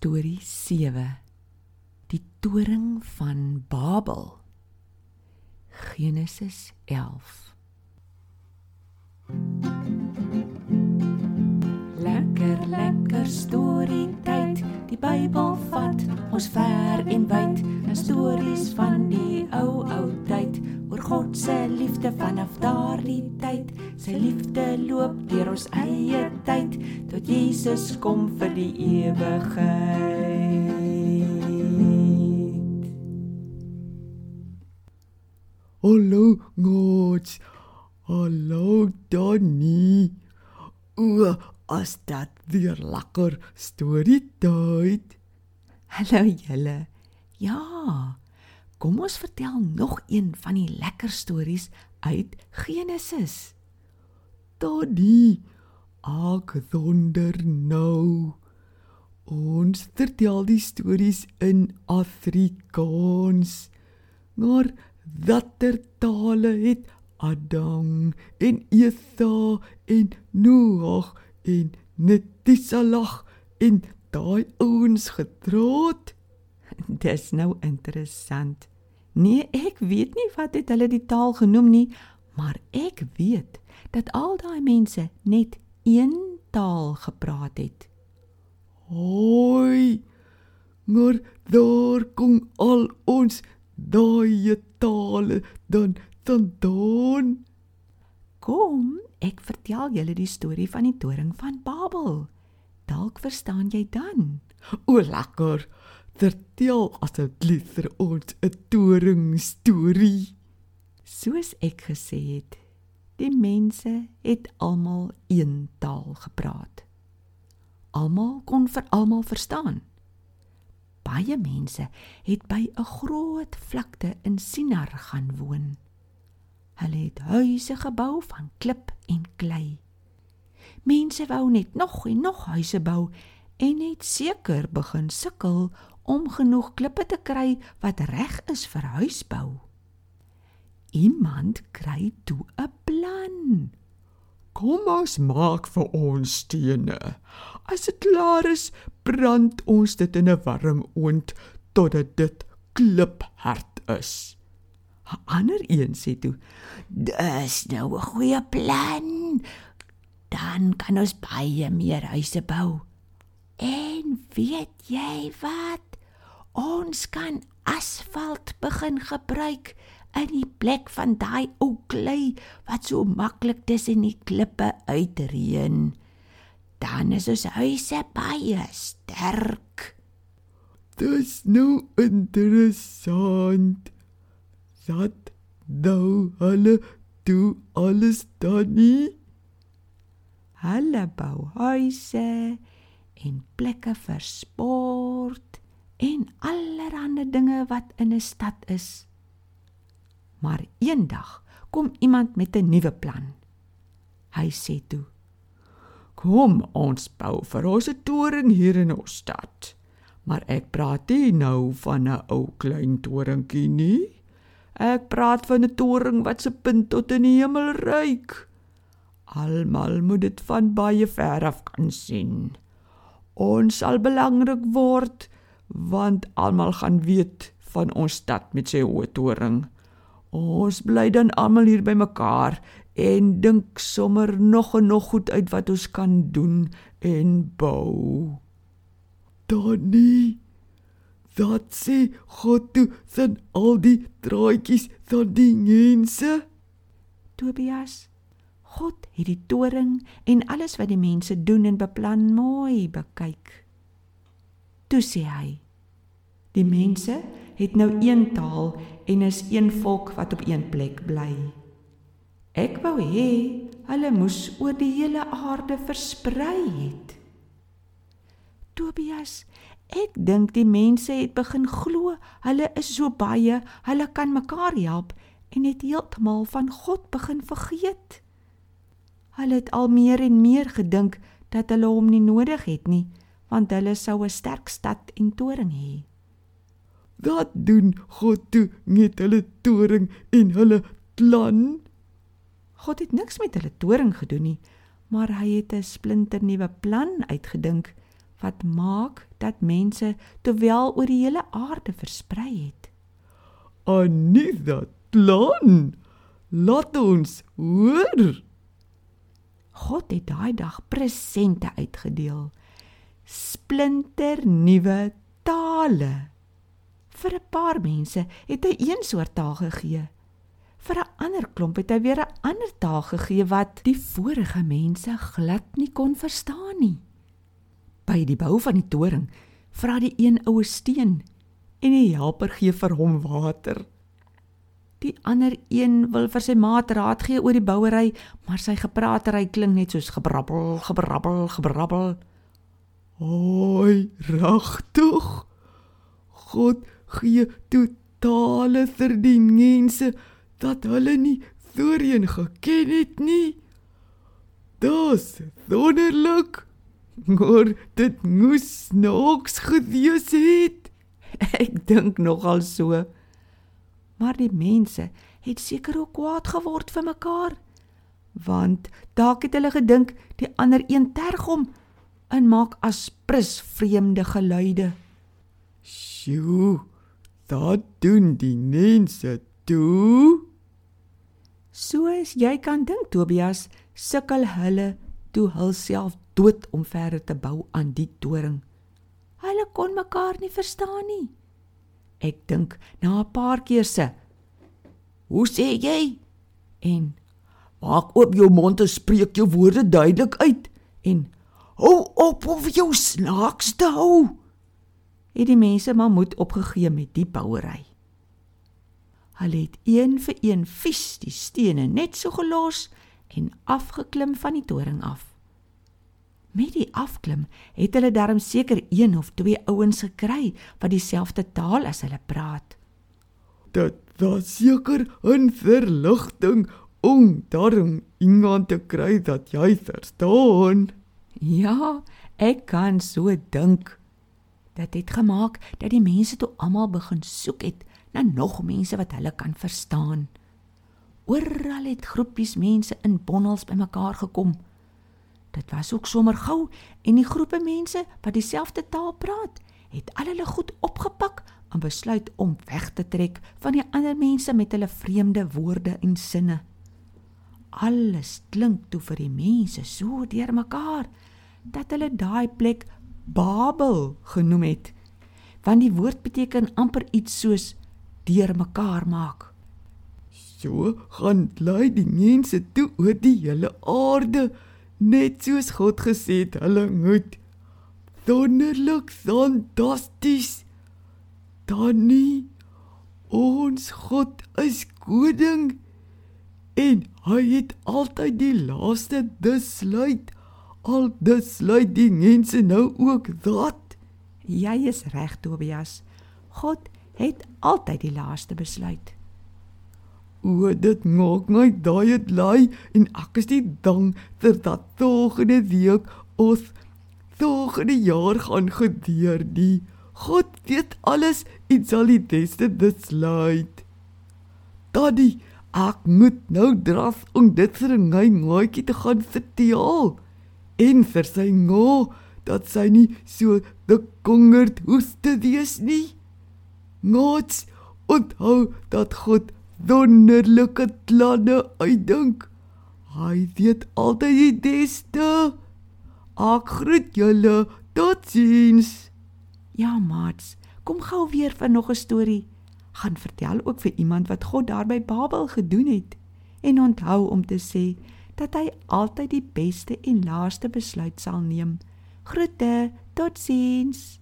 Storie 7 Die toring van Babel. Genesis 11 Lekker lekker storie tyd. Die Bybel vat ons ver en wyd. 'n stories van die ou ou tyd God se liefde vanaf daardie tyd sy liefde loop deur ons eie tyd tot Jesus kom vir die ewigheid Hallo Gods. Hallo Donnie. O, as dit weer lekker storie tyd. Hallo julle. Ja. Kom ons vertel nog een van die lekker stories uit Genesis. Donnie, ek wonder nou. Ons vertel die stories in Afrikaans. Maar watter tale het Adam en Eva en Noag en Netisalag en daai ouens getroud? Dis nou interessant. Nee, ek weet nie wat het hulle die taal genoem nie, maar ek weet dat al daai mense net een taal gepraat het. Hoi. Maar daar kom al ons daai tale dan vandaan. Kom, ek vertel julle die storie van die toring van Babel. Dalk verstaan jy dan. O, lekker. Vertel asseblief vir ons 'n toring storie. Soos ek gesê het, die mense het almal een taal gepraat. Almal kon vir almal verstaan. Baie mense het by 'n groot vlakte in Sinar gaan woon. Hulle het huise gebou van klip en klei. Mense wou net nog en nog huise bou en het seker begin sukkel om genoeg klippe te kry wat reg is vir huisbou. Iemand kry toe 'n plan. Kom ons maak vir ons stene. As dit klaar is, brand ons dit in 'n warm oond totdat dit kliphard is. 'n Ander een sê toe: "Dis nou 'n goeie plan. Dan kan ons baie meer huise bou. En weet jy wat? Ons kan asfalt begin gebruik in die plek van daai ou klei wat so maklik tussen die klippe uitreën. Dan is ons huise baie sterk." Dis nou interessant. Dat nou hulle doen alles dan nie. Hulle bou huise en plekke vir sport en allerlei dinge wat in 'n stad is. Maar eendag kom iemand met 'n nuwe plan. Hy sê toe: "Kom ons bou vir ons 'n toring hier in ons stad." Maar ek praat nie nou van 'n ou klein toringkie nie. Ek praat van 'n toring wat se punt tot in die hemel reik. Almal moet dit van baie ver af kan sien. Ons sal belangrik word want almal gaan weet van ons stad met sy hoë toring. Ons bly dan almal hier by mekaar en dink sommer nog en nog goed uit wat ons kan doen en bou. Donnie Dat sê God toe van al die draadjies van die mense. Tobias, God het die toring en alles wat die mense doen en beplan mooi bekyk. Toe sê hy: Die mense het nou een taal en is een volk wat op een plek bly. Ek wou hê hulle moes oor die hele aarde versprei het. Tobias, ek dink die mense het begin glo hulle is so baie, hulle kan mekaar help en het heeltemal van God begin vergeet. Hulle het al meer en meer gedink dat hulle hom nie nodig het nie, want hulle sou 'n sterk stad en toring hê. Wat doen God toe met hulle toring en hulle plan? God het niks met hulle toring gedoen nie, maar hy het 'n splinternuwe plan uitgedink wat maak dat mense terwyl oor die hele aarde versprei het. Anita plan. Laat ons hoor. God het daai dag presente uitgedeel. Splinter nuwe tale. Vir 'n paar mense het hy een soort taal gegee. Vir 'n ander klomp het hy weer 'n ander taal gegee wat die vorige mense glad nie kon verstaan nie. By die bou van die toring vra die een oue steen en die helper gee vir hom water. Die ander een wil vir sy maat raad gee oor die bouery, maar sy gepraatery klink net soos gebrabbel, gebrabbel, gebrabbel. Oi, regtig? God gee totale vir die mense dat hulle nie voorheen geken het nie. Dis wonderlik. Maar dit moes nooks gewees het. Ek dink nogal so. Maar die mense het seker ook kwaad geword vir mekaar. Want dalk het hulle gedink die ander een terg hom en maak asprus vreemde geluide. Sjoe, dat doen die mense toe. Soos jy kan dink Tobias, sukkel hulle toe hulself dood om verder te bou aan die toring. Hulle kon mekaar nie verstaan nie. Ek dink na 'n paar keer se Hoe sê jy? En maak oop jou mond en spreek jou woorde duidelik uit en hou op om jou snaaks te hou. Het die mense maar moed opgegee met die bouery. Hulle het een vir een vies die stene net so gelos en afgeklim van die toring af. Met die afklim het hulle darm seker een of twee ouens gekry wat dieselfde taal as hulle praat. Dit was seker 'n verligting om darm iemand te kry dat jy verstaan. Ja, ek kan so dink. Dit het gemaak dat die mense toe almal begin soek het na nog mense wat hulle kan verstaan. Oral het groepies mense in bonnels bymekaar gekom. Dit was ook sommer gou en die groepe mense wat dieselfde taal praat, het al hulle goed opgepak en besluit om weg te trek van die ander mense met hulle vreemde woorde en sinne. Alles klink toe vir die mense so deurmekaar dat hulle daai plek Babel genoem het. Want die woord beteken amper iets soos deurmekaar maak. So gaan lei die mense toe oor die hele aarde net soos God gesê het hulle moet. Wonderlik, fantasties. Danny, ons God is koning en hy het altyd die laaste besluit. Al dis sluit die mense nou ook dat. Jy is reg, Tobias. God het altyd die laaste besluit. O, dit maak my daai het lei en ek is nie dank vir dat volgende week ons volgende jaar gaan gedeur die God weet alles en sal die beste besluit. Daddy, ek moet nou draf om dit vir 'n my maatjie te gaan vertel en vir sy ngo dat sy nie so bekongerd hoes te wees nie. Ngots onthou dat God wonderlike planne uitdink. Hy weet altyd die beste. Ek groet julle. Totsiens. Ja, maats, kom gou weer vir nog 'n storie. Gaan vertel ook vir iemand wat God daar by Babel gedoen het. En onthou om te sê dat hy altyd die beste en laaste besluit sal neem. Groete. Totsiens.